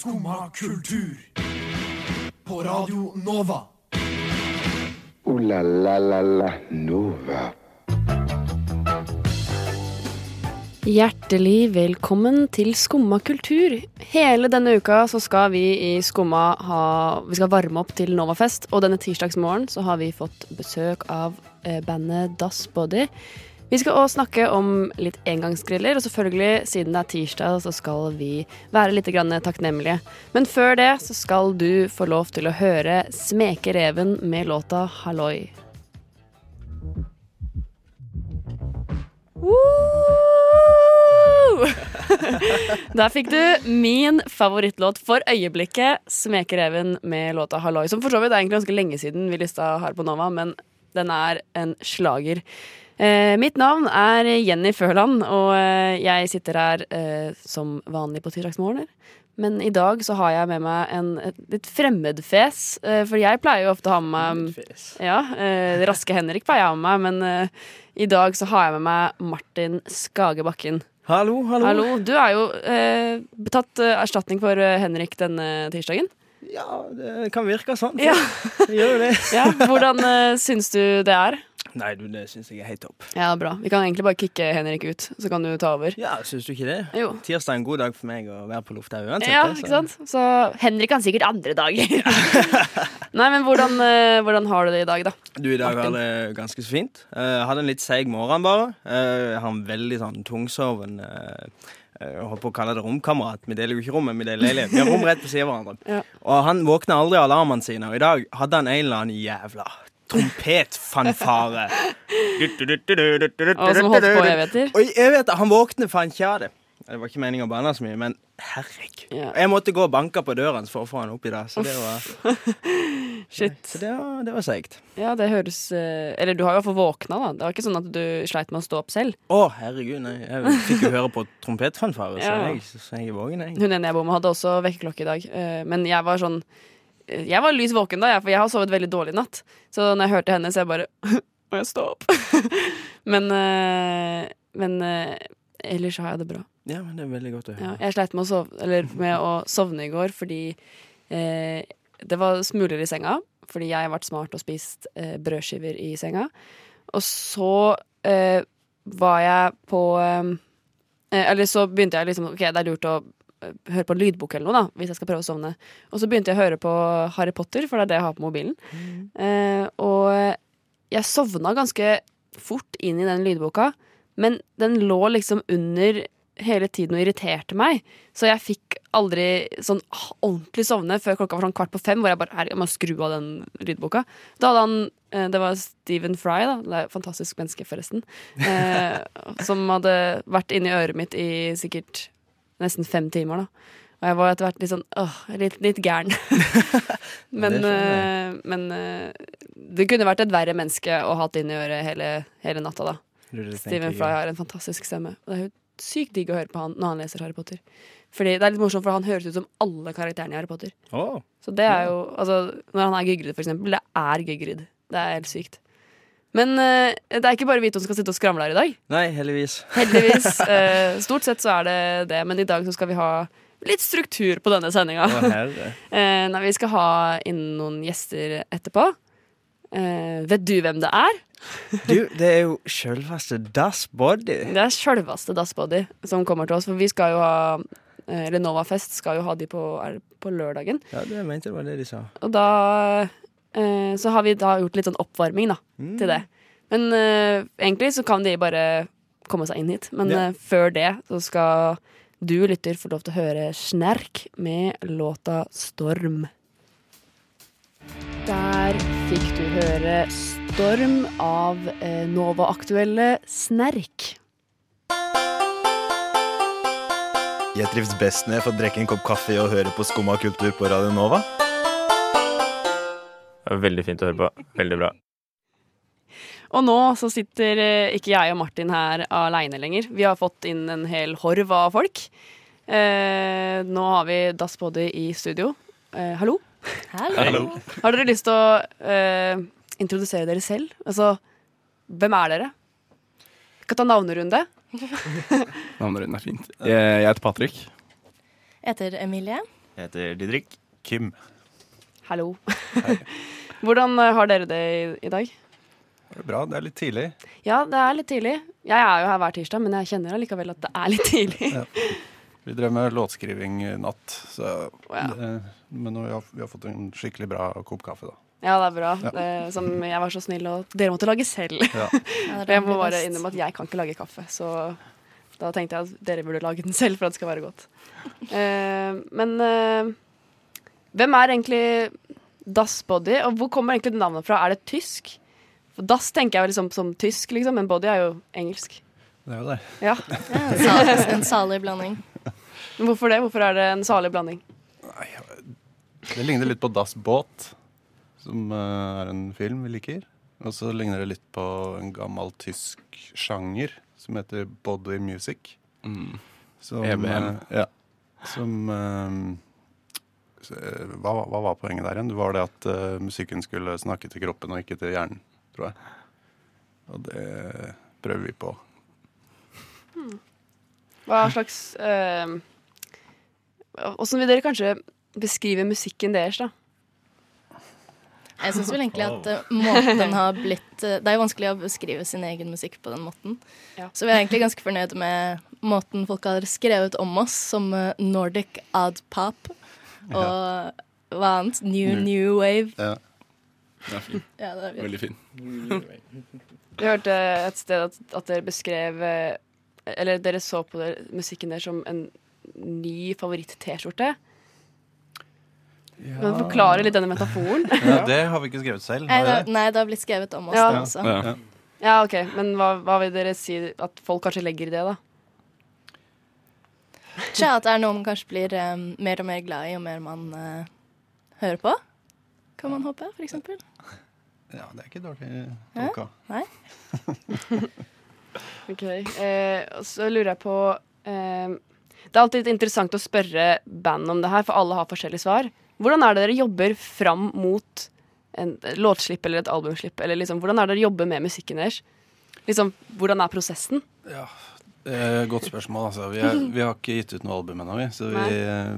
Skumma kultur. På Radio Nova. O-la-la-la-la Nova. Hjertelig velkommen til Skumma kultur. Hele denne uka så skal vi i Skumma ha Vi skal varme opp til Novafest, og denne tirsdagsmorgen så har vi fått besøk av eh, bandet Das Body. Vi skal også snakke om litt engangsgriller, og selvfølgelig, siden det er tirsdag, så skal vi være litt takknemlige. Men før det så skal du få lov til å høre Smeke reven med låta Halloi. Der fikk du min favorittlåt for øyeblikket, 'Smekereven' med låta 'Halloi'. Som for så vidt er egentlig ganske lenge siden vi lista her på Nova, men den er en slager. Eh, mitt navn er Jenny Føland, og eh, jeg sitter her eh, som vanlig på tirsdagsmorgener. Men i dag så har jeg med meg en et litt fremmedfes, eh, for jeg pleier jo ofte å ha med meg ja, eh, Raske Henrik pleier jeg å ha med meg, men eh, i dag så har jeg med meg Martin Skage Bakken. Hallo, hallo. Hallo, du er jo tatt erstatning for Henrik denne tirsdagen. Ja, det kan virke sånn. Ja. Gjør jo det. Ja, hvordan eh, syns du det er? Nei, du, det syns jeg er helt topp. Ja, bra. Vi kan egentlig bare kicke Henrik ut, så kan du ta over. Ja, syns du ikke det? Jo. Tirsdag er en god dag for meg å være på lufta uansett. Ja, ikke sant? Så Henrik kan sikkert andre dager. Nei, men hvordan, eh, hvordan har du det i dag, da? Du, i dag har det ganske så fint. Eh, Jeg hadde en litt seig morgen, bare. Eh, Jeg har en veldig sånn tungsoven jeg holdt på å kalle det romkamerat. Vi deler jo ikke rom, men vi deler leilighet. Vi har rom rett ved siden av hverandre. Ja. Og han våkner aldri av alarmene sine, og i dag hadde han en eller annen jævla trompetfanfare. Og som holdt på evigheter? Og jeg vet det, han våkner faen ikke av det. Det var ikke meningen å banne så mye, men herregud. Ja. Jeg måtte gå og banke på døren for å få han opp i det. Så det var, Shit. så det var, det var seigt. Ja, det høres eh, Eller du har i hvert fall våkna, da. Det var ikke sånn at du sleit med å stå opp selv. Å, herregud, nei. Jeg fikk jo høre på trompetfanfare, så, Ja. jeg, så jeg er våken, jeg. Hun ene jeg bor med, hadde også vekkerklokke i dag. eh, Men jeg var sånn Jeg var lys våken da, jeg, for jeg har sovet veldig dårlig i natt. Så når jeg hørte henne, så jeg bare Må jeg stå opp? men eh, Men eh, ellers har jeg det bra. Ja, men det er veldig godt å høre. Ja, jeg sleit med å sove, eller med å sovne i går fordi eh, det var smuler i senga. Fordi jeg har vært smart og spist eh, brødskiver i senga. Og så eh, var jeg på eh, Eller så begynte jeg liksom Ok, det er lurt å høre på en lydbok eller noe, da, hvis jeg skal prøve å sovne. Og så begynte jeg å høre på Harry Potter, for det er det jeg har på mobilen. Eh, og jeg sovna ganske fort inn i den lydboka, men den lå liksom under hele tiden og irriterte meg. Så jeg fikk aldri sånn ordentlig sovne før klokka var sånn kvart på fem, hvor jeg bare "Herregud, jeg må skru av den lydboka. Da hadde han eh, Det var Stephen Fry, da. Det er et fantastisk menneske, forresten. Eh, som hadde vært inni øret mitt i sikkert nesten fem timer, da. Og jeg var etter hvert litt sånn åh, litt, litt gæren. men Det eh, men eh, det kunne vært et verre menneske å ha hatt i øret hele, hele natta, da. Stephen. Fry har en fantastisk stemme. Og det er jo sykt digg å høre på han når han leser Harry Potter. Fordi Det er litt morsomt, for han høres ut som alle karakterene i Harry Potter. Oh. Så det er jo, altså Når han er Gygrid, for eksempel. Det er Gygrid. Det er helt sykt. Men uh, det er ikke bare vi to som skal sitte og skramle her i dag. Nei, heldigvis. Heldigvis. Uh, stort sett så er det det, men i dag så skal vi ha litt struktur på denne sendinga. Uh, vi skal ha inn noen gjester etterpå. Vet du hvem det er? Du, det er jo sjølveste Das Body. Det er sjølveste Das Body som kommer til oss. For vi skal jo ha Eller Novafest skal jo ha de på, på lørdagen. Ja, det mente jeg var det de sa. Og da eh, Så har vi da gjort litt sånn oppvarming da, Mm. til det. Men uh, egentlig så kan de bare komme seg inn hit. Men Ja. uh, før det så skal du lytter få lov til å høre Snerk med låta Storm. Der fikk du høre Storm av Nova-aktuelle Snerk. Jeg trives best når jeg får drikke en kopp kaffe og høre på Skumma kultur på Radio Nova. Veldig fint å høre på. Veldig bra. Og nå så sitter eh, ikke jeg og Martin her aleine lenger. Vi har fått inn en hel horv av folk. Eh, nå har vi Das Body i studio. Eh, hallo. Hallo. Har dere lyst til å eh, introdusere dere selv? Altså, hvem er dere? Vi kan ta navnerunde. Navnerunden er fint. Jeg, jeg heter Patrick. Jeg heter Emilie. Jeg heter Didrik. Kim. Hallo. Hvordan eh, har dere det i, i dag? Det er bra. Det er litt tidlig. Ja, det er litt tidlig. Jeg er jo her hver tirsdag, men jeg kjenner allikevel at det er litt tidlig. Ja. Vi drev med låtskriving i natt, så Ja. det, men nå, vi, har, vi har fått en skikkelig bra kopp kaffe, da. Ja, det er bra. Ja. Det, som jeg var så snill, og dere måtte lage selv. Ja. Jeg må bare innrømme at jeg kan ikke lage kaffe, så da tenkte jeg at dere burde lage den selv for at det skal være godt. Uh, men uh, hvem er egentlig Das Body, og hvor kommer egentlig navnet fra? Er det tysk? For Das tenker jeg jo liksom som tysk, liksom, men Body er jo engelsk. Det er jo det. Ja. Ja, en, sal, en salig blanding. Men hvorfor det? Hvorfor er det en salig blanding? Det ligner litt på Das Båt, som eh, er en film vi liker. Og så ligner det litt på en gammel tysk sjanger som heter body music. Som, EBM. eh, ja. Som eh, hva, hva var poenget der igjen? Det var det at uh, musikken skulle snakke til kroppen og ikke til hjernen, tror jeg. Og det prøver vi på. Hva slags Åssen uh, vil dere kanskje beskrive musikken deres, da? Jeg syns vel egentlig at uh, måten den har blitt uh, Det er jo vanskelig å beskrive sin egen musikk på den måten. Ja. Så vi er egentlig ganske fornøyde med måten folk har skrevet om oss, som eh, Nordic ad Pop og hva annet? New New. New Wave. Ja. Den er fin. Ja, det er fint Veldig fin. Vi hørte et sted at, at dere beskrev eh, Eller dere så på der, musikken der som en ny favoritt-T-skjorte. Kan du forklare litt denne metaforen? Ja, det har vi ikke skrevet selv. Nei, det, nei, det har blitt skrevet om oss, Ja. det også. Ja. Ja, OK. Men hva, hva vil dere si at folk kanskje legger i det, da? Tja, at det er noe man kanskje blir um, mer og mer glad i, jo mer man uh, hører på. Kan man håpe, for eksempel. Ja, det er ikke dårlig tolka. Nei? Ok, eh, og Så lurer jeg på eh, Det er alltid litt interessant å spørre band om det her, for alle har forskjellige svar. Hvordan er det dere jobber fram mot en låtslipp eller et albumslipp? Eller liksom, hvordan er det dere jobber med musikken deres? Liksom, Hvordan er prosessen? Eh, godt spørsmål, altså. Vi, er, vi har ikke gitt ut noe album ennå, vi, så vi Nei. eh,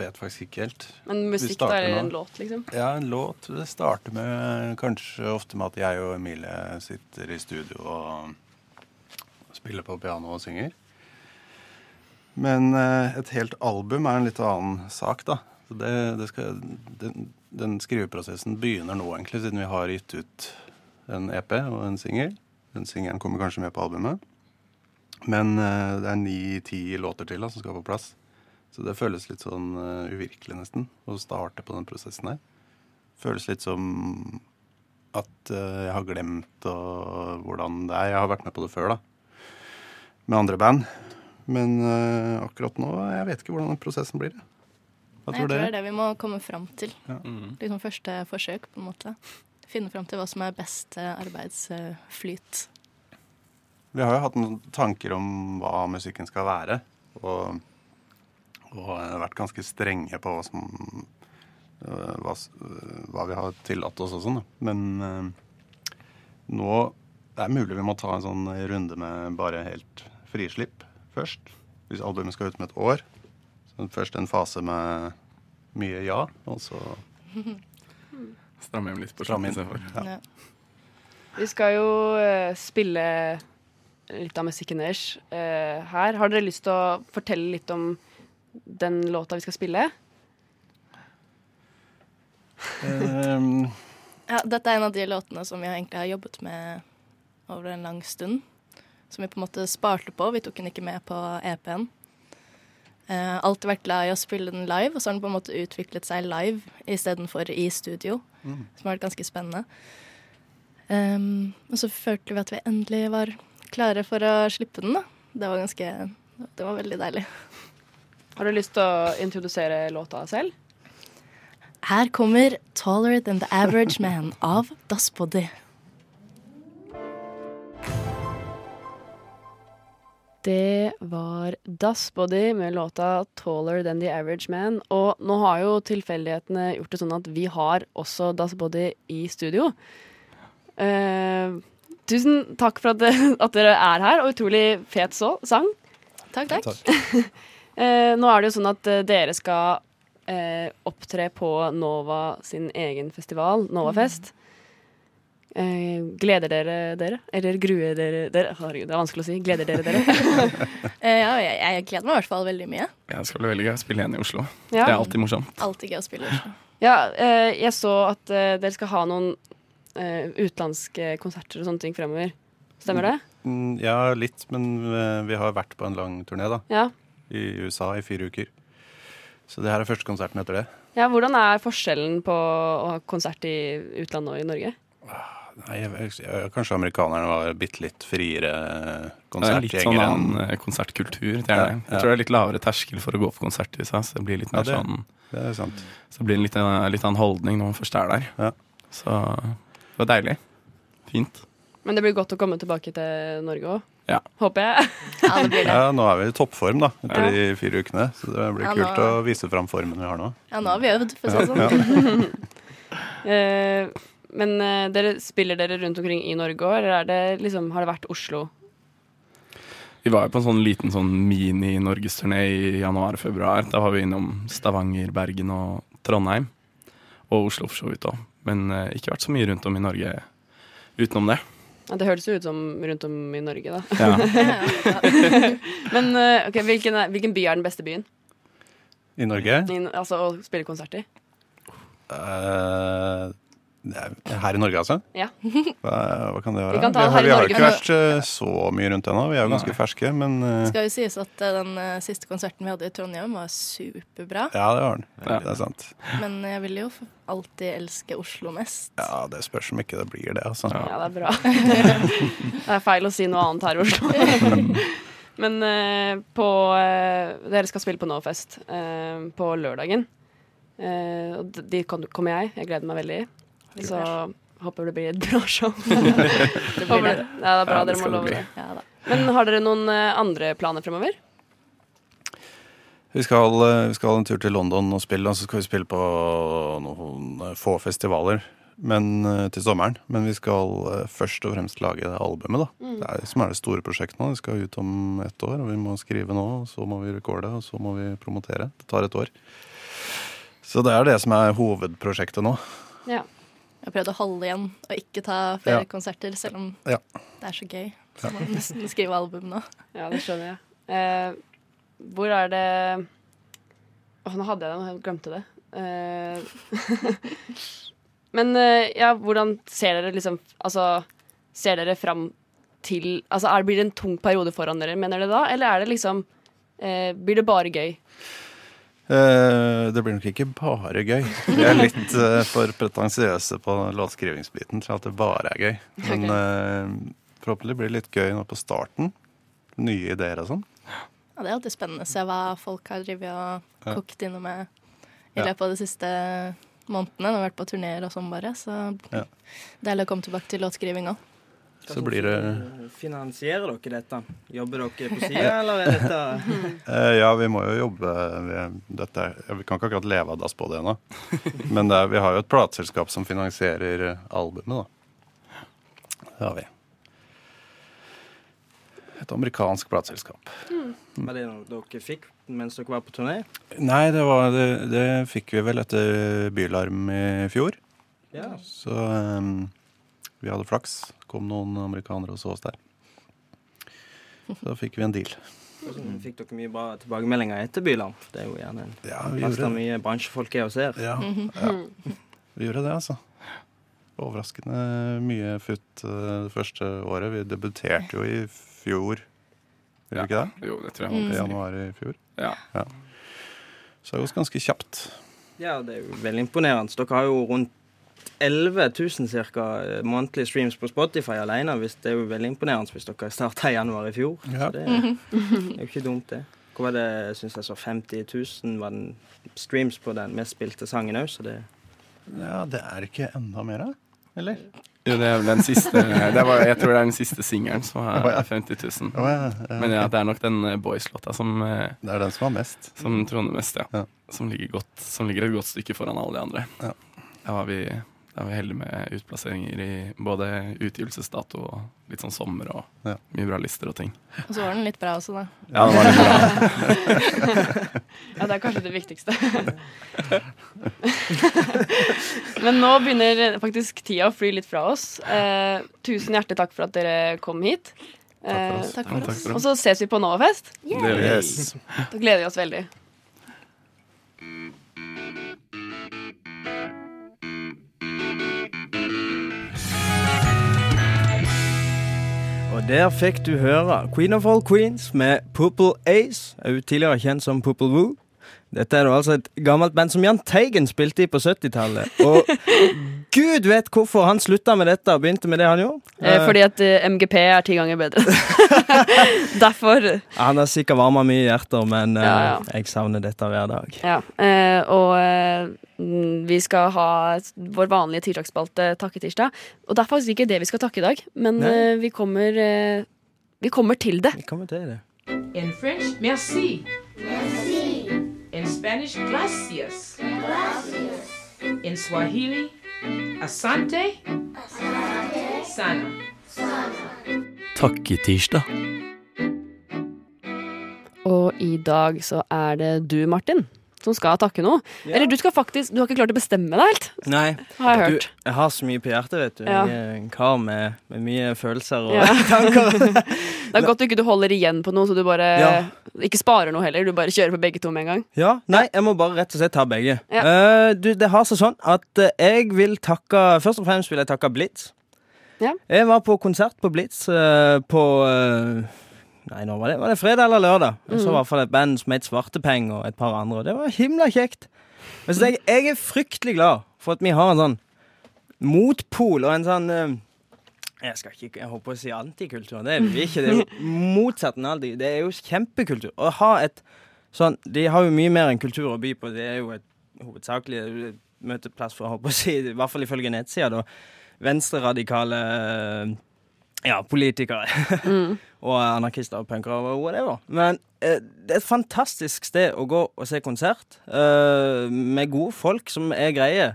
vet faktisk ikke helt. Men musikk da, eller en låt, liksom? Ja, en låt. Det starter med kanskje ofte med at jeg og Emilie sitter i studio og spiller på piano og synger. Men eh, et helt album er en litt annen sak, da. Så det, det skal, den, den skriveprosessen begynner nå, egentlig, siden vi har gitt ut en EP og en singel. Den singelen kommer kanskje med på albumet. Men eh, det er ni-ti låter til da, som skal på plass. Så det føles litt sånn eh, uvirkelig, nesten, å starte på den prosessen her. Føles litt som at eh, jeg har glemt og, hvordan det er. Jeg har vært med på det før, da. Med andre band. Men eh, akkurat nå jeg vet ikke hvordan den prosessen blir. Hva Nei, jeg tror tror det er det vi må komme fram til. Mm. Liksom første forsøk, på en måte. Finne fram til hva som er best arbeidsflyt. Vi har jo hatt noen tanker om hva musikken skal være. Og, og eh, vært ganske strenge på hva som øh, hva, øh, hva vi har tillatt oss og sånn. Men øh, nå det er mulig vi må ta en sånn runde med bare helt frislipp først. Hvis albumet skal ut med et år. Så først en fase med mye ja, og så Stramme hjem litt på slutten Ja. Ja. Vi skal jo eh, spille litt av musikken deres uh, her. Har dere lyst til å fortelle litt om den låta vi skal spille? Um. Ja, dette er en av de låtene som vi egentlig har jobbet med over en lang stund. Som vi på en måte sparte på. Vi tok den ikke med på EP-en. Uh, alltid vært glad i å spille den live, og så har den på en måte utviklet seg live istedenfor i studio. Som har vært ganske spennende. Um, og så følte vi at vi endelig var klare for å slippe den. da. Det var ganske Det var veldig deilig. Har du lyst til å introdusere låta selv? Her kommer 'Taller Than The Average Man' av Das Body. Det var Das Body med låta 'Taller Than The Average Man'. Og nå har jo tilfeldighetene gjort det sånn at vi har også Das Body i studio. Eh, tusen takk for at, at dere er her, og utrolig fet så, sang. Takk, takk. Takk. Eh, nå er det jo sånn at eh, dere skal eh, opptre på Nova sin egen festival, Novafest. Eh, gleder dere dere? Eller gruer dere dere? Herregud, det er vanskelig å si. Gleder dere dere? Eh, ja, jeg, jeg gleder meg i hvert fall veldig mye. Ja, det skal bli veldig gøy å spille igjen i Oslo. Ja. Det er alltid morsomt. Alltid gøy å spille i Oslo. Ja, eh, jeg så at eh, dere skal ha noen utenlandske konserter og sånne ting fremover. Stemmer det? Mm, Ja, litt, men eh, vi har vært på en lang turné da, Ja. i USA i fire uker. Så det her er første konserten etter det. ja. Hvordan er forskjellen på å ha konsert i utlandet og i Norge? Nei, jeg, jeg, kanskje amerikanerne var bitte litt friere er litt sånn konsertgjengere. annen eh, konsertkultur. Det er Ja, det. ja. Jeg tror det er litt lavere terskel for å gå på konsert i USA, så det blir litt Ja, mer det- sånn Det er sant. Så det blir en litt, en litt annen holdning når man først er der. Ja. Så det var deilig. Fint. Men det blir godt å komme tilbake til Norge òg. Ja. Håper jeg. Ja, det blir det. Ja, nå er vi i toppform da, etter Ja. de fire ukene. Så det blir Ja, kult nå- å vise fram formen vi har nå. Ja, nå har vi øvd, for å si det sånn. Eh, men uh, dere, spiller dere rundt omkring i Norge òg, eller er det liksom, har det vært Oslo? Vi var jo på en sånn liten sånn mini-norgesturné i januar-februar. Da var vi innom Stavanger, Bergen og Trondheim. Og Oslo for så vidt òg. Men eh, ikke vært så mye rundt om i Norge utenom det. Ja, det høres jo ut som rundt om i Norge, da. Ja. Men eh, ok, hvilken, er, hvilken by er den beste byen I Norge? I, altså, å spille konsert i? Eh, er her i Norge, altså? Ja. Hva, hva kan det være? Vi kan ta har, vi har ikke vært eh, så mye rundt ennå. Vi er jo ganske Nei. ferske, men eh, Skal jo sies at eh, den uh, siste konserten vi hadde i Trondheim, var superbra. ja, det var den. Ja. Det er sant. Men jeg vil jo alltid elske Oslo mest. Ja, det spørs om ikke det blir det, altså. Ja. Ja, det er bra. det er feil å si noe annet her i Oslo. Men på Dere skal spille på Nofest eh, på lørdagen. Eh, og dit kom- kommer jeg. Jeg gleder meg veldig. Så håper det blir et bra show. Det blir det. Ja, det er bra. Ja, det dere må love det. Ja, da. Men har dere noen eh, andre planer fremover? Vi skal, eh, vi skal en tur til London og spille, og så skal vi spille på noen eh, få festivaler men, til sommeren. Men vi skal først og fremst lage det albumet, da. Mm. Det er det som er det store prosjektet nå. Det skal ut om ett år, og vi må skrive nå, og så må vi rekorde, og så må vi promotere. Det tar et år. Så det er det som er hovedprosjektet nå. Ja. Jeg har prøvd å holde igjen og ikke ta flere Ja. konserter, selv om Ja. det er så gøy. Så må man nesten skrive album nå. Ja, det skjønner jeg. Eh, hvor er det Åh, nå hadde jeg det, jeg glemte det. Eh, men eh, ja, hvordan ser dere liksom Altså, ser dere fram til Altså, er, blir det en tung periode foran dere, mener dere da? Eller er det liksom eh, Blir det bare gøy? Eh, det blir nok ikke bare gøy. Vi er litt eh, for pretensiøse på låtskrivingsbiten til at det bare er gøy. Men okay. forhåpentlig blir det litt gøy nå på starten. Nye ideer og sånn. Ja, det er alltid spennende å se hva folk har drevet og kokt innom med i løpet av de siste månedene. Vi har vært på turneer og sånn bare, så deilig å komme tilbake til låtskriving òg. Så blir det Finansierer dere dette? Jobber dere på sida, eller er dette Eh, ja, vi må jo jobbe dette, Vi kan ikke akkurat leve av dass på det ennå. Men det er, vi har jo et plateselskap som finansierer eh, albumet, da. Det har vi. Et amerikansk plateselskap. Var det noe dere fikk mens dere var på turné? Nei, det, var, det, det fikk vi vel etter Bylarm i fjor. Ja. Så eh, vi hadde flaks. kom noen amerikanere og så oss der. Så da fikk vi en deal. Hvordan fikk dere mye bra tilbakemeldinger etter Byland? Det er jo gjerne en Ja, plass der mye bransjefolk er og ser. Ja, ja. Vi gjorde det, altså. Overraskende mye futt eh, det første året. Vi debuterte jo i fjor. Gjorde vi ikke det? Jo, det tror jeg. Mm. Januar i fjor. Ja. Så det gått ganske kjapt. Ja, det er jo veldig imponerende. Dere har jo rundt 11 000 cirka, eh, månedlige streams på Spotify alene. Hvis det er jo veldig imponerende hvis dere starta i januar i fjor. Ja. Så det er, er jo ikke dumt, det. Hvor var det, synes jeg så 50 000 var den streams på den mest spilte sangen òg, så det Ja, det er ikke enda mer. Eller? Jo, det er vel den siste det var, Jeg tror det er den siste singelen som har er 50 000. Å, ja, ja. Men ja, det er nok den eh, Boys-låta som, eh, Det er den som har mest. som troner mest, ja. Ja. Som, ligger godt, som ligger et godt stykke foran alle de andre. Ja. Der var vi Da er vi heldige med utplasseringer i både utgivelsesdato og litt sånn sommer og mye bra lister og ting. Og så var den litt bra også, da. Ja, den var litt bra. ja, det er kanskje det viktigste. Men nå begynner faktisk tida å fly litt fra oss. Eh, tusen hjertelig takk for at dere kom hit. Eh, Takk for oss. Ja, oss. Og så ses vi på Novafest. Yes. Da gleder vi oss veldig. Og der fikk du høre Queen of All Queens med Purple Ace, også tidligere kjent som Purple Woo. Dette er jo altså et gammelt band som Jahn Teigen spilte i på 70-tallet. Og gud vet hvorfor han slutta med dette og begynte med det han gjorde. Eh, fordi at uh, MGP er ti ganger bedre. Derfor. Han har sikkert varma mye hjerter, men uh, Ja, ja. jeg savner dette hver dag. Ja, eh, og eh, mm, vi skal ha vår vanlige tirsdagsspalte Takketirsdag. Og det er faktisk ikke det vi skal takke i dag, men eh, vi kommer eh, Vi kommer til det. Vi kommer til det. In French, merci. merci. In Spanish, gracias. In Swahili, asante. Sana. Takketirsdag. Og i dag så er det du, Martin, som skal takke noe. Ja. Eller du skal faktisk Du har ikke klart å bestemme deg helt. Nei. Har jeg hørt. Du, jeg har så mye på hjertet, vet du. Ja. Jeg er en kar med, med mye følelser og Ja. tanker. Det er godt du ikke du holder igjen på noe, så du bare ikke sparer noe heller. Du bare kjører på begge to med en gang. Ja, Nei, jeg må bare rett og slett ta begge. Ja. Eh, du, det har seg sånn at eh, jeg vil takke Først og fremst vil jeg takke Blitz. Ja. Jeg var på konsert på Blitz uh, på eh, Nei, nå var det, var det fredag eller lørdag. Jeg så i Mhm. hvert fall et band som het Svartepeng, og et par andre. Og det var himla kjekt. Men så jeg, jeg er fryktelig glad for at vi har en sånn motpol og en sånn eh, jeg skal ikke jeg håper å si antikultur. Det er vi ikke. Det er jo motsatt av det. Det er jo kjempekultur. Å ha et sånn De har jo mye mer enn kultur å by på. Det er jo et hovedsakelig møteplass for, å håpe å si, i hvert fall ifølge nettsida, da. Venstreradikale eh, ja, politikere. Mm. og anarkister og punkere og whatever. Men eh, det er et fantastisk sted å gå og se konsert eh, med gode folk som er greie.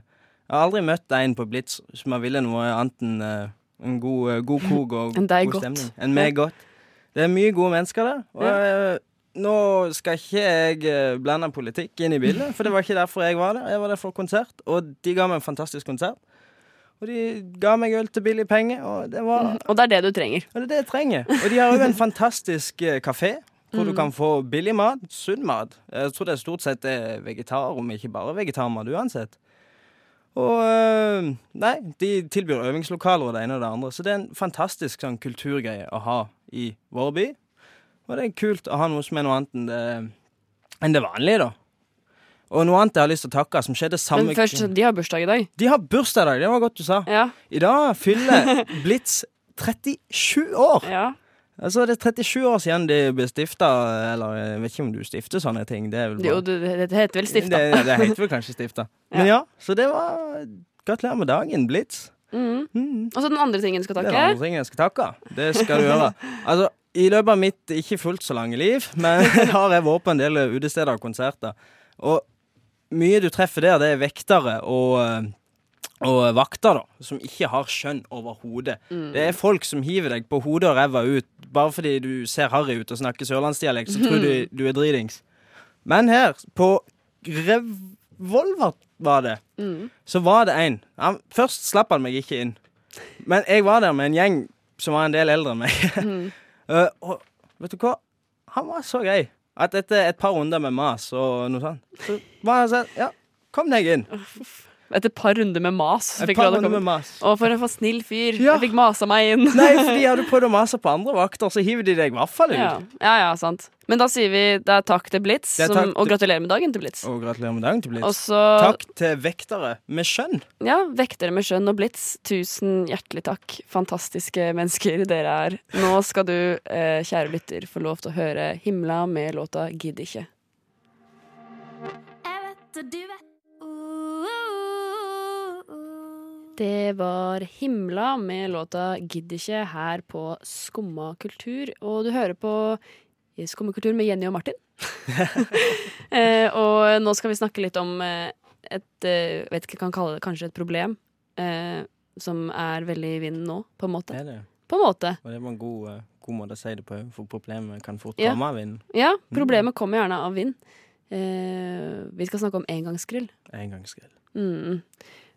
Jeg har aldri møtt en på Blitz som har ville noe annet enn eh, en god, eh, god kog og en god godt. stemning. Enn meg godt. Det er mye gode mennesker der. Og eh, nå skal ikke jeg eh, blande politikk inn i bildet, for det var ikke derfor jeg var der. Jeg var der for konsert, og de ga meg en fantastisk konsert. Og de ga meg øl til billig penge, og det var Og det er det du trenger. og det er det jeg trenger. Og de har òg en fantastisk eh, kafé. Hvor du Mm. kan få billig mat, sunn mat. Jeg tror det er stort sett er vegetar, om ikke bare vegetarmat uansett. Og eh, Nei, de tilbyr øvingslokaler og det ene og det andre. Så det er en fantastisk sånn kulturgreie å ha i vår by. Og det er kult å ha noe som er noe annet enn det, enn det vanlige, da. Og noe annet jeg har lyst til å takke, som skjedde samme Men først, de har bursdag i dag. De har bursdag i dag, det var godt du sa. Ja. I dag fyller Blitz 37 år! Ja. Altså, det er 37 år siden de ble stifta, eller jeg vet ikke om du stifter sånne ting. Det er vel Jo, det, det heter vel stifta. Det, det heter vel kanskje stifta. Men ja, så det var Gratulerer med dagen, Blitz. Mm. Og så den andre tingen du skal takke. den andre tingen jeg skal takke. Det skal du gjøre. Altså, I løpet av mitt ikke fullt så lange liv, men har jeg vært på en del utesteder og konserter. Og mye du treffer der, det er vektere og, eh, og vakter, da, som ikke har skjønn overhodet. Mm. Det er folk som hiver deg på hodet og ræva ut bare fordi du ser harry ut og snakker sørlandsdialekt, så tror du du er dritings. Men her, på Revolver var det, Mm. så var det en. Han, først slapp han meg ikke inn. Men jeg var der med en gjeng som var en del eldre enn meg. Mm. uh, og vet du hva? Han var så grei at etter et par runder med mas og noe sånt, så var han sånn Ja, kom deg inn. Etter et par runder med mas. Et fikk par du runder med mas. Å, for en for snill fyr. Ja. Jeg fikk masa meg inn. Nei, fordi Har du prøvd å mase på andre vakter, så hiver de deg i hvert fall ut. Ja. ja, ja, sant. Men da sier vi det er takk til Blitz, som, og gratulerer med dagen til Blitz. Og gratulerer med dagen til Blitz. Også... Takk til vektere med skjønn. Ja, Vektere med skjønn og Blitz, tusen hjertelig takk. Fantastiske mennesker dere er. Nå skal du, eh, kjære lytter, få lov til å høre Himla med låta Gidd ikke. Det var Himla med låta Gidd ikke her på Skumma kultur. Og du hører på Skumma kultur med Jenny og Martin. eh, og nå skal vi snakke litt om eh, et Jeg vet ikke, kan kalle det kanskje et problem. eh, som er veldig i vinden nå, på en måte. Det er det. På en måte. Og det var en god, eh, god måte å si det på, for problemet kan fort Ja. komme av vinden. Ja, problemet kommer gjerne av vind. Eh, vi skal snakke om engangsgrill. Engangsgrill. Mm.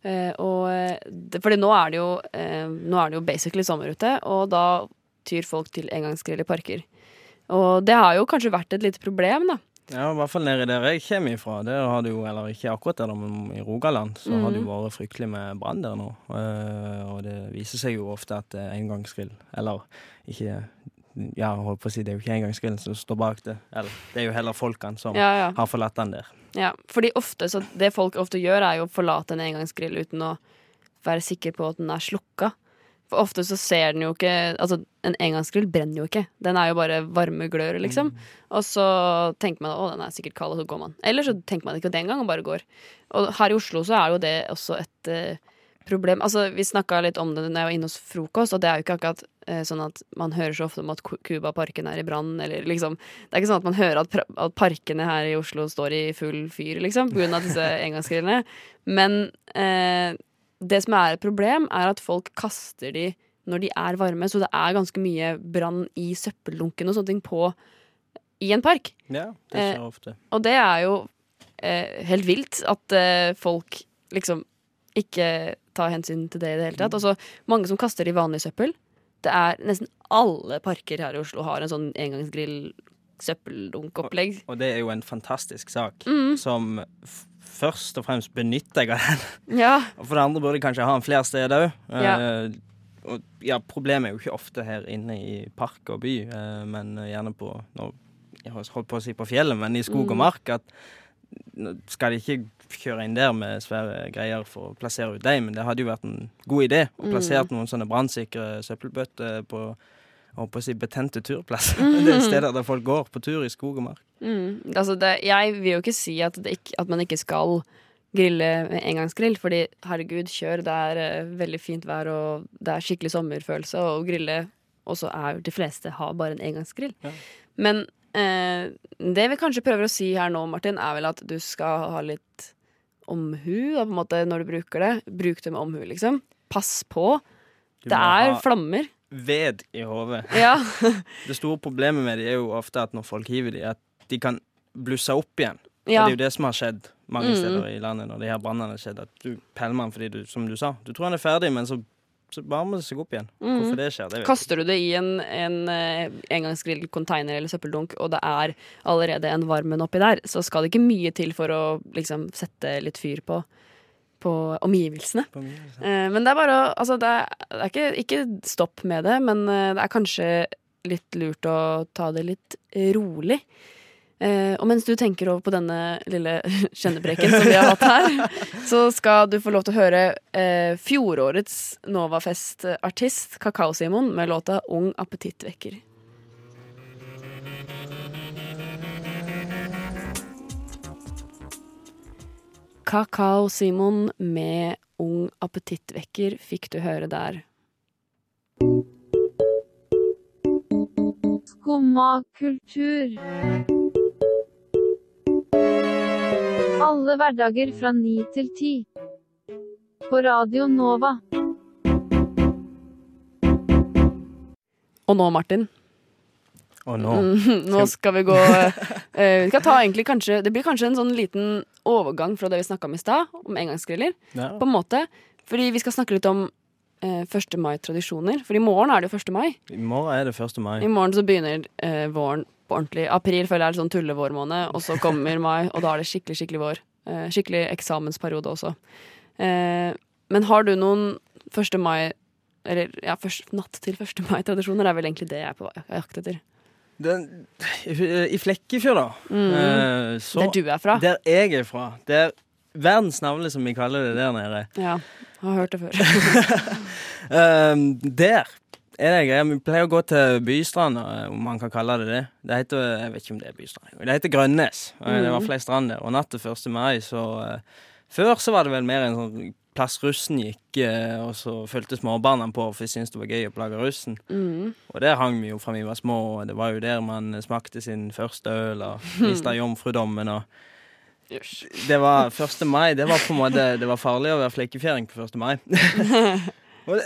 Eh, og eh, fordi nå er det jo eh, Nå er det jo basically sommer ute, og da tyr folk til engangsgrill i parker. Og det har jo kanskje vært et lite problem, da. Ja, i hvert fall nede der jeg kommer ifra. Der har det jo, eller ikke akkurat der, men i Rogaland, så har det jo Mhm. vært fryktelig med brann der nå. Og det viser seg jo ofte at engangsgrill, eller ikke Ja, holdt på å si, det er jo ikke engangsgrillen som står bak det. Eller det er jo heller folkene som Ja, ja. har forlatt den der. Ja, fordi ofte, så det folk ofte gjør, er jo å forlate en engangsgrill uten å være sikker på at den er slukka. For ofte så ser den jo ikke Altså, en engangsgrill brenner jo ikke. Den er jo bare varme glør, liksom. Og så tenker man å, den er sikkert kald, og så går man. Eller så tenker man ikke det engang, og bare går. Og her i Oslo så er jo det også et eh, problem. Altså, vi snakka litt om det når jeg var inne hos frokost, og det er jo ikke akkurat eh, sånn at man hører så ofte om at Cuba-parken er i brann, eller liksom Det er ikke sånn at man hører at, at parkene her i Oslo står i full fyr, liksom, på grunn av disse engangsgrillene. Men eh, det som er et problem, er at folk kaster de når de er varme, så det er ganske mye brann i søppeldunken og sånne ting på i en park. Ja, det Eh, skjer ofte. Og det er jo eh, helt vilt at eh, folk liksom ikke tar hensyn til det i det hele tatt. Altså, mange som kaster i vanlig søppel. Det er nesten alle parker her i Oslo har en sånn engangsgrill søppeldunkopplegg. Og det er jo en fantastisk sak, Mm. som først og fremst benytter jeg av den. Ja. Og for det andre burde jeg kanskje ha den flere steder òg. Ja. og ja, problemet er jo ikke ofte her inne i park og by, eh, men gjerne på nå, Jeg holdt på å si på fjellet, men i skog og Mm. mark. At skal det ikke kjøre inn der med svære greier for å plassere ut dem, men det hadde jo vært en god idé å Mm. plassere noen sånne brannsikre søppelbøtter på på å si betente turplasser. Mm. Det er steder der folk går på tur i skog og mark. Mm. Altså det, jeg vil jo ikke si at, det ikke, at man ikke skal grille med engangsgrill, fordi herregud, kjør, det er eh, veldig fint vær og det er skikkelig sommerfølelse å grille, og så er de fleste har bare en engangsgrill. Ja. Men eh, det vi kanskje prøver å si her nå, Martin, er vel at du skal ha litt omhu da, på en måte, når du bruker det. Bruk det med omhu, liksom. Pass på. Det er flammer. ved i hodet. Ja. det store problemet med det er jo ofte at når folk hiver de, at de kan blusse opp igjen. Ja. Og det er jo det som har skjedd mange Mm. steder i landet når de her brannene har skjedd. At du pælmer den fordi du, som du sa, du tror han er ferdig, men så, så varmer det seg opp igjen. Mm. Hvorfor det skjer, det vet Kaster du det i en, en eh, engangsgrillcontainer eller søppeldunk, og det er allerede en varm en oppi der, så skal det ikke mye til for å liksom sette litt fyr på, på omgivelsene. På. Eh, men det er bare å Altså, det er, det er ikke, ikke stopp med det, men eh, det er kanskje litt lurt å ta det litt rolig. Eh, og mens du tenker over på denne lille skjønnebreken som vi har hatt her, så skal du få lov til å høre eh, fjorårets Novafest-artist Kakao-Simon med låta 'Ung appetittvekker'. Kakao-Simon med 'Ung appetittvekker' fikk du høre der. Skumma kultur. Alle hverdager fra ni til ti. På Radio Nova. Og nå, Martin. Og nå Mm, nå skal vi gå eh, Vi skal ta egentlig kanskje Det blir kanskje en sånn liten overgang fra det vi snakka om i stad, om engangsgriller. Ja. På en måte. Fordi vi skal snakke litt om eh, 1. mai-tradisjoner. For i morgen er det jo 1. mai. I morgen er det 1. mai. I morgen så begynner eh, våren på ordentlig. April føler jeg er litt sånn tullevårmåned, og så kommer mai, og da er det skikkelig, skikkelig vår. Eh, skikkelig eksamensperiode også. Eh, men har du noen 1. mai Eller ja, først, natt til 1. mai-tradisjoner er vel egentlig det jeg er på jakt etter. Den, i, Flekkefjord, da. Mm. eh, så- Der du er fra. Der jeg er fra. Det er verdens navle, som vi kaller det der nede. Ja, har hørt det før. Der er det greia. Vi pleier å gå til Bystrand, eh, om man kan kalle det det. Det heter, Jeg vet ikke om det er Bystrand. Det heter Grønnes. Mm. Det var flere strand der. Og natt til 1. mai, så eh, Før så var det vel mer en sånn plass russen gikk, eh, og så fulgte småbarna på, for de syntes det var gøy å plage russen. Mm. Og der hang vi jo fra vi var små, og det var jo der man smakte sin første øl og mista jomfrudommen og Det var 1. mai. Det var på en måte Det var farlig å være flekkefjæring på 1. mai. og,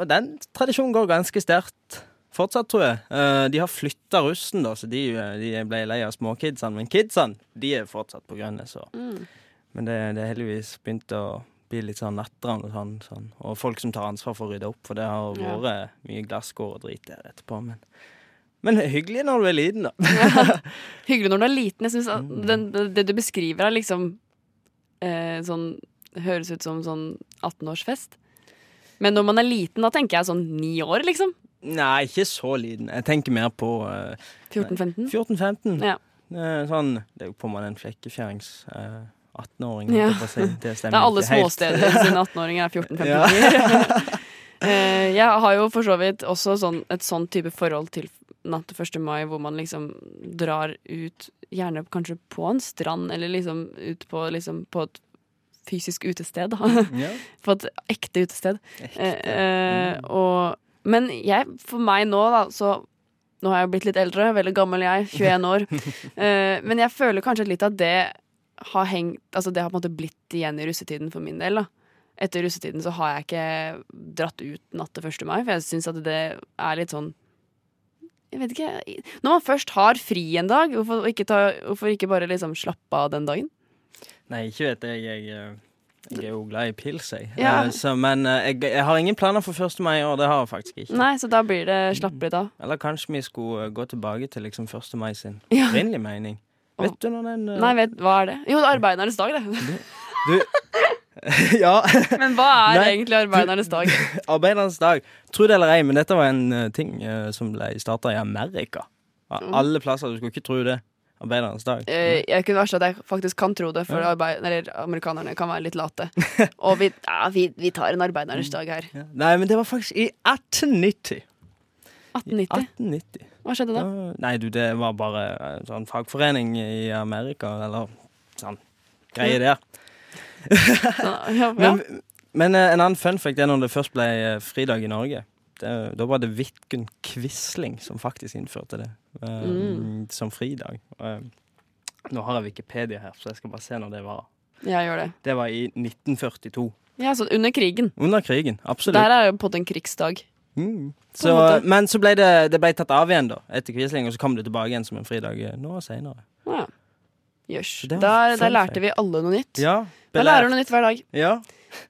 og den tradisjonen går ganske sterkt fortsatt, tror jeg. Eh, de har flytta russen, da, så de, de ble lei av småkidsene. Men kidsene, de er fortsatt på grønne, så Mm. Men det, det er heldigvis begynt å bli litt sånn natteravn og sånn, sånn. Og folk som tar ansvar for å rydde opp, for det har Ja. vært mye glasskår og drit der etterpå. Men, men hyggelig når du er liten, da. Hyggelig når du er liten. Jeg synes at Mm. den, det, det du beskriver, er liksom eh, sånn Høres ut som sånn 18-årsfest. Men når man er liten, da tenker jeg sånn ni år, liksom. Nei, ikke så liten. Jeg tenker mer på uh, 14-15? 14-15. Ja. Eh, sånn, det er jo på meg en flekkefjærings Uh, 18-åring. Ja. si. Det Det er alle småsteder sine 18-åringer er 14-15 Ja. år. Eh, jeg har jo for så vidt også sånn, et sånn type forhold til natt til 1. mai, hvor man liksom drar ut, gjerne kanskje på en strand, eller liksom ut på, liksom, på et fysisk utested. Da. Ja. På et ekte utested. Ekte. Eh, eh, og, men jeg, for meg nå, da, så Nå har jeg blitt litt eldre, veldig gammel jeg, 21 år. Eh, men jeg føler kanskje litt at det har hengt Altså det har på en måte blitt igjen i russetiden for min del, da. Etter russetiden så har jeg ikke dratt ut natt til 1. mai, for jeg syns at det er litt sånn Jeg vet ikke Når man først har fri en dag, hvorfor ikke, ta, hvorfor ikke bare liksom slappe av den dagen? Nei, ikke vet jeg. Jeg, eh, jeg er jo glad i pils, jeg. Ja. Eh, så, men eh, jeg, jeg har ingen planer for 1. mai i år. Det har jeg faktisk ikke. Nei, så da blir det slapp litt av. Eller kanskje vi skulle gå tilbake til liksom 1. mai sin Ja. opprinnelige mening. Vet du når den uh... Nei, vet, hva er det? Jo, det er arbeidernes dag, det. Du Ja. Men hva er Nei, egentlig arbeidernes dag? Arbeidernes dag. Tro det eller ei, men dette var en uh, ting uh, som ble starta i Amerika. Av Mm. Alle plasser. Du skulle ikke tro det. Arbeidernes dag. Eh, jeg kunne verst at jeg faktisk kan tro det, for arbeid, eller, amerikanerne kan være litt late. Og vi, ja, vi, vi tar en arbeidernes dag her. Nei, men det var faktisk i 1890. 1890. 1890. Hva skjedde da? Ja, Nei, du, det var bare en sånn fagforening i Amerika, eller sånn greie der. Ja, ja. Men, men eh, en annen fun fact er når det først ble eh, fridag i Norge. Det, da var det Vidkun Quisling som faktisk innførte det eh, Mm. som fridag. Eh, nå har jeg Wikipedia her, så jeg skal bare se når det var. Jeg gjør det. Det var i 1942. Ja, så under krigen. Under krigen, absolutt. Der er jo på en krigsdag. Mm. På en men så ble det, det ble tatt av igjen da etter Quisling, og så kom det tilbake igjen som en fridag eh, nå senere. Ja. Så Der, der lærte vi alle noe nytt. Ja, Da lærer du noe nytt hver dag. Ja.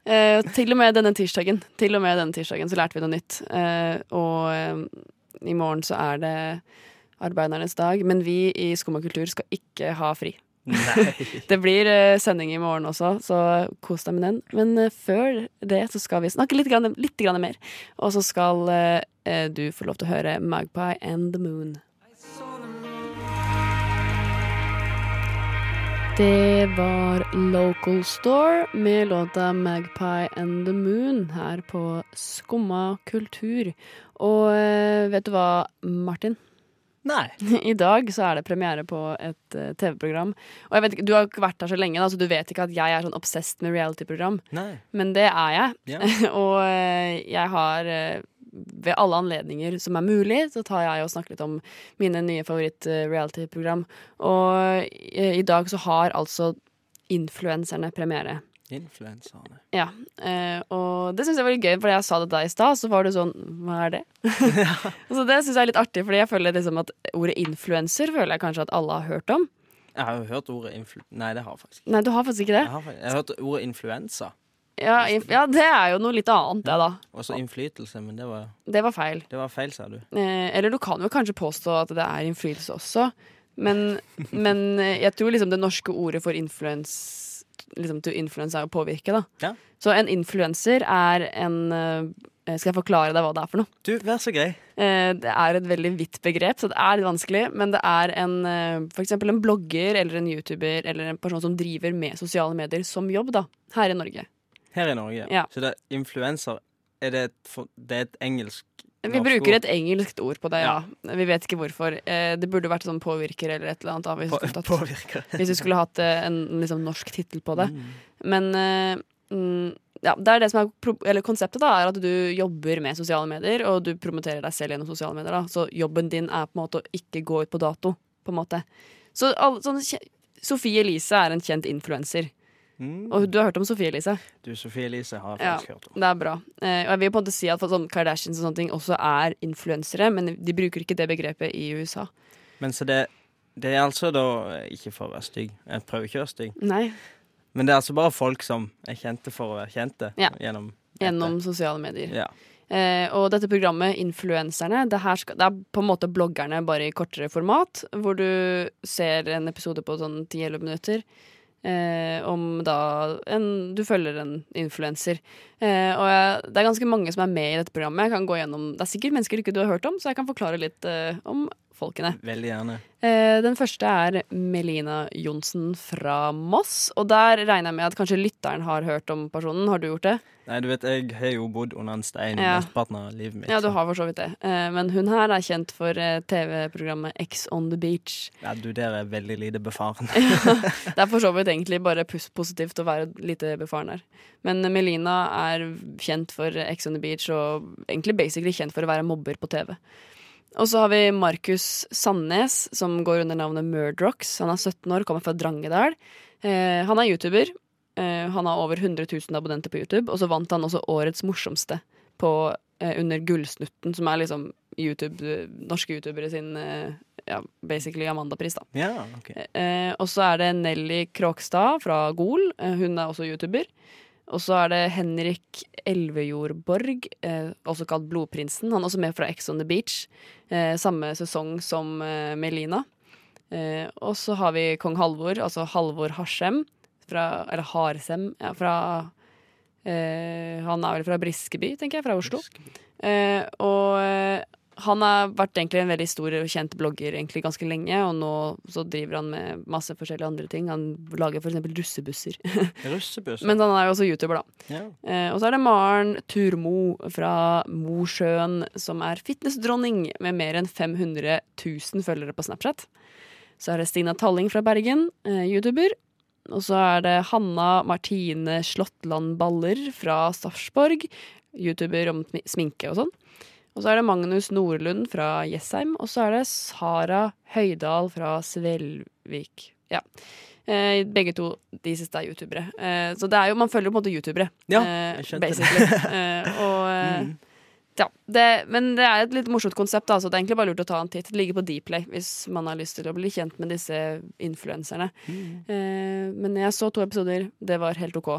Eh, til og med denne tirsdagen Til og med denne tirsdagen så lærte vi noe nytt. Eh, og eh, i morgen så er det arbeidernes dag, men vi i Skum og kultur skal ikke ha fri. Det blir eh, sending i morgen også, så kos deg med den. Men eh, før det så skal vi snakke litt, grann, litt grann mer. Og så skal eh, du få lov til å høre Magpie and the Moon. Det var Local Store med låta Magpie and the Moon her på Skumma kultur. Og eh, vet du hva, Martin? Nei. I dag så er det premiere på et eh, TV-program. Og jeg vet ikke, Du har ikke vært her så lenge, da, så du vet ikke at jeg er sånn obsessed med reality-program. Men det er jeg. Ja. og eh, jeg har ved alle anledninger som er mulig, så tar jeg og snakker litt om mine nye favoritt-reality-program. Og eh, i dag så har altså influenserne premiere. Influenserne. Ja, eh, og det syns jeg var litt gøy, for da jeg sa det til deg i stad, så var du sånn Hva er det? så det syns jeg er litt artig, fordi jeg føler liksom at ordet influenser føler jeg kanskje at alle har hørt om. Jeg har jo hørt ordet influ... Nei, det har jeg faktisk ikke. Nei, du har faktisk ikke det? Jeg har, faktisk- jeg har hørt ordet influensa. Ja, ja, det er jo noe litt annet, det, da. Også innflytelse, men det var, Det var feil. det var feil, sa du. Eh, eller du kan jo kanskje påstå at det er innflytelse også, men, men eh, jeg tror liksom det norske ordet for influens liksom to influence er å påvirke, da. Ja. Så en influenser er en eh, Skal jeg forklare deg hva det er for noe? Du, vær så grei. Eh, Det er et veldig vidt begrep, så det er litt vanskelig. Men det er en, f.eks. en blogger eller en YouTuber eller en person som driver med sosiale medier som jobb, da. Her i Norge. Her i Norge. Ja. Så det er influenser Er det et, det er et engelsk Vi bruker et engelskt ord på det, ja. Vi vet ikke hvorfor. Eh, Det burde vært sånn påvirker eller et eller annet. Da, hvis, På- tatt- påvirker. hvis du skulle hatt eh, en liksom, norsk tittel på det. Mm. Men eh, mm, ja, det er det som er eller konseptet, da, er at du jobber med sosiale medier, og du promoterer deg selv gjennom sosiale medier. Da. Så jobben din er på en måte å ikke gå ut på dato, på en måte. Så alle, sånn, Sofie Elise er en kjent influenser. Og du har hørt om Sofie Elise? Du, Sofie Elise har jeg Ja, faktisk hørt om. det er bra. Eh, og jeg vil på en måte si at sånn Kardashians og sånne ting også er influensere, men de bruker ikke det begrepet i USA. Men så det, det er altså da Ikke for å være stygg, jeg prøver ikke å være stygg. Nei. Men det er altså bare folk som er kjente for å være kjente. Ja. Gjennom Gjennom sosiale medier. Ja. Eh, og dette programmet, Influenserne, det, her skal, det er på en måte bloggerne bare i kortere format. Hvor du ser en episode på sånn 10-11 minutter. Eh, om da en, Du følger en influenser. Eh, og jeg, det er ganske mange som er med i dette programmet. Jeg kan gå gjennom, Det er sikkert mennesker ikke du har hørt om, så jeg kan forklare litt eh, om folkene. Veldig gjerne. Eh, den første er Melina Johnsen fra Moss. Og der regner jeg med at kanskje lytteren har hørt om personen. Har du gjort det? Nei, du vet, jeg har jo bodd under en stein Ja. mesteparten av livet mitt. Ja, du har for så vidt det. Eh, men hun her er kjent for eh, TV-programmet X on the Beach. Ja, du der er veldig lite befaren. Det er for så vidt egentlig bare positivt å være lite befaren her. Men Melina er kjent for X on the Beach og egentlig basically kjent for å være mobber på TV. Og så har vi Markus Sandnes, som går under navnet Murdrocks. Han er 17 år, kommer fra Drangedal. Eh, han er YouTuber. Eh, han har over 100 000 abonnenter på YouTube, og så vant han også Årets morsomste på, eh, under Gullsnutten, som er liksom YouTube, norske youtubere sin eh, ja, basically Amanda-pris, da. Ja, ok. Eh, og så er det Nelly Kråkstad fra Gol. Eh, hun er også YouTuber. Og så er det Henrik Elvejordborg, eh, også kalt Blodprinsen. Han er også med fra Ex on the Beach. Eh, samme sesong som eh, Melina. Eh, og så har vi kong Halvor, altså Halvor Harsem. Fra, eller Harsem, ja, fra eh, Han er vel fra Briskeby, tenker jeg, fra Oslo. Eh, og han har vært egentlig en veldig stor og kjent blogger egentlig ganske lenge, og nå så driver han med masse forskjellige andre ting. Han lager for eksempel russebusser. Russebusser. Men han er jo også YouTuber, da. Ja. Eh, og så er det Maren Turmo fra Mosjøen, som er fitnessdronning med mer enn 500 000 følgere på Snapchat. Så er det Stina Talling fra Bergen, eh, YouTuber. Og så er det Hanna Martine Slåttland Baller fra Sarpsborg, YouTuber om sminke og sånn. Og så er det Magnus Nordlund fra Jessheim, og så er det Sara Høydal fra Svelvik. Ja. Eh, begge to, de siste er youtubere. Eh, så det er jo, man følger jo på en måte youtubere. Ja, eh, jeg skjønte det. eh, og mm. ja, det, men det er et litt morsomt konsept. Altså. så det er egentlig bare lurt å ta en titt. Det ligger på Dplay hvis man har lyst til å bli kjent med disse influenserne. Eh, men jeg så to episoder. Det var helt OK.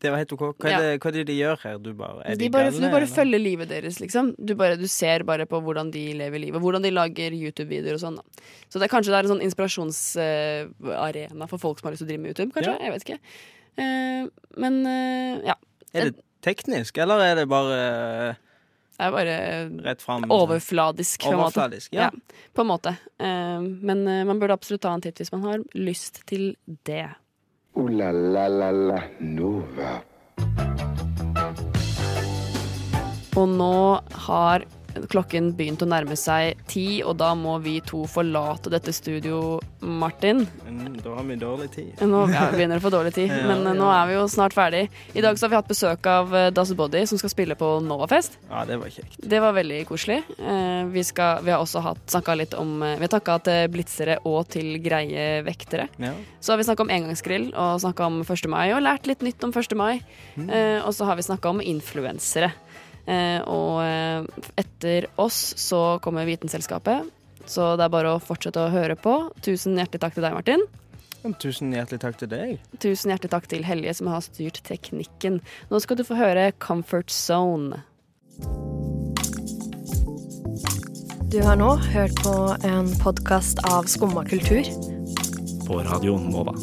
Det var helt OK. Hva er, Ja. det, hva er det de gjør her? Du bare, De de, bare, galne, du bare følger livet deres, liksom. Du, bare, du ser bare på hvordan de lever livet. Hvordan de lager YouTube-videoer og sånn. da. Så det er kanskje det er en sånn inspirasjonsarena for folk som har lyst til å drive med YouTube. Kanskje, Ja. jeg vet ikke. Uh, men uh, ja. Er det teknisk, eller er det bare Det er bare rett fram? overfladisk. På. Overfladisk, ja. på en måte. Eh, men eh, man burde absolutt ta en titt hvis man har lyst til det. Ooh la la la la Nova. Og nå har klokken begynte å nærme seg ti, og da må vi to forlate dette studio, Martin. Mm, Da har vi dårlig tid. Nå ja, vi begynner å få dårlig tid, Ja, men ja. nå er vi jo snart ferdig. I dag så har vi hatt besøk av eh, Das Body, som skal spille på Novafest. Ja, det var kjekt. Det var veldig koselig. Eh, Vi, skal, vi har også snakka litt om eh, Vi har takka til blitzere og til greie vektere. Ja. Så har vi snakka om engangsgrill og snakka om 1. mai, og lært litt nytt om 1. mai. Mm. Eh, og så har vi snakka om influensere. Eh, og eh, etter oss så kommer Vitenselskapet. Så det er bare å fortsette å høre på. Tusen hjertelig takk til deg, Martin. Tusen hjertelig takk til deg. Tusen hjertelig takk til Helje, som har styrt teknikken. Nå skal du få høre Comfort Zone. Du har nå hørt på en podkast av Skumma kultur. På radioen Nova.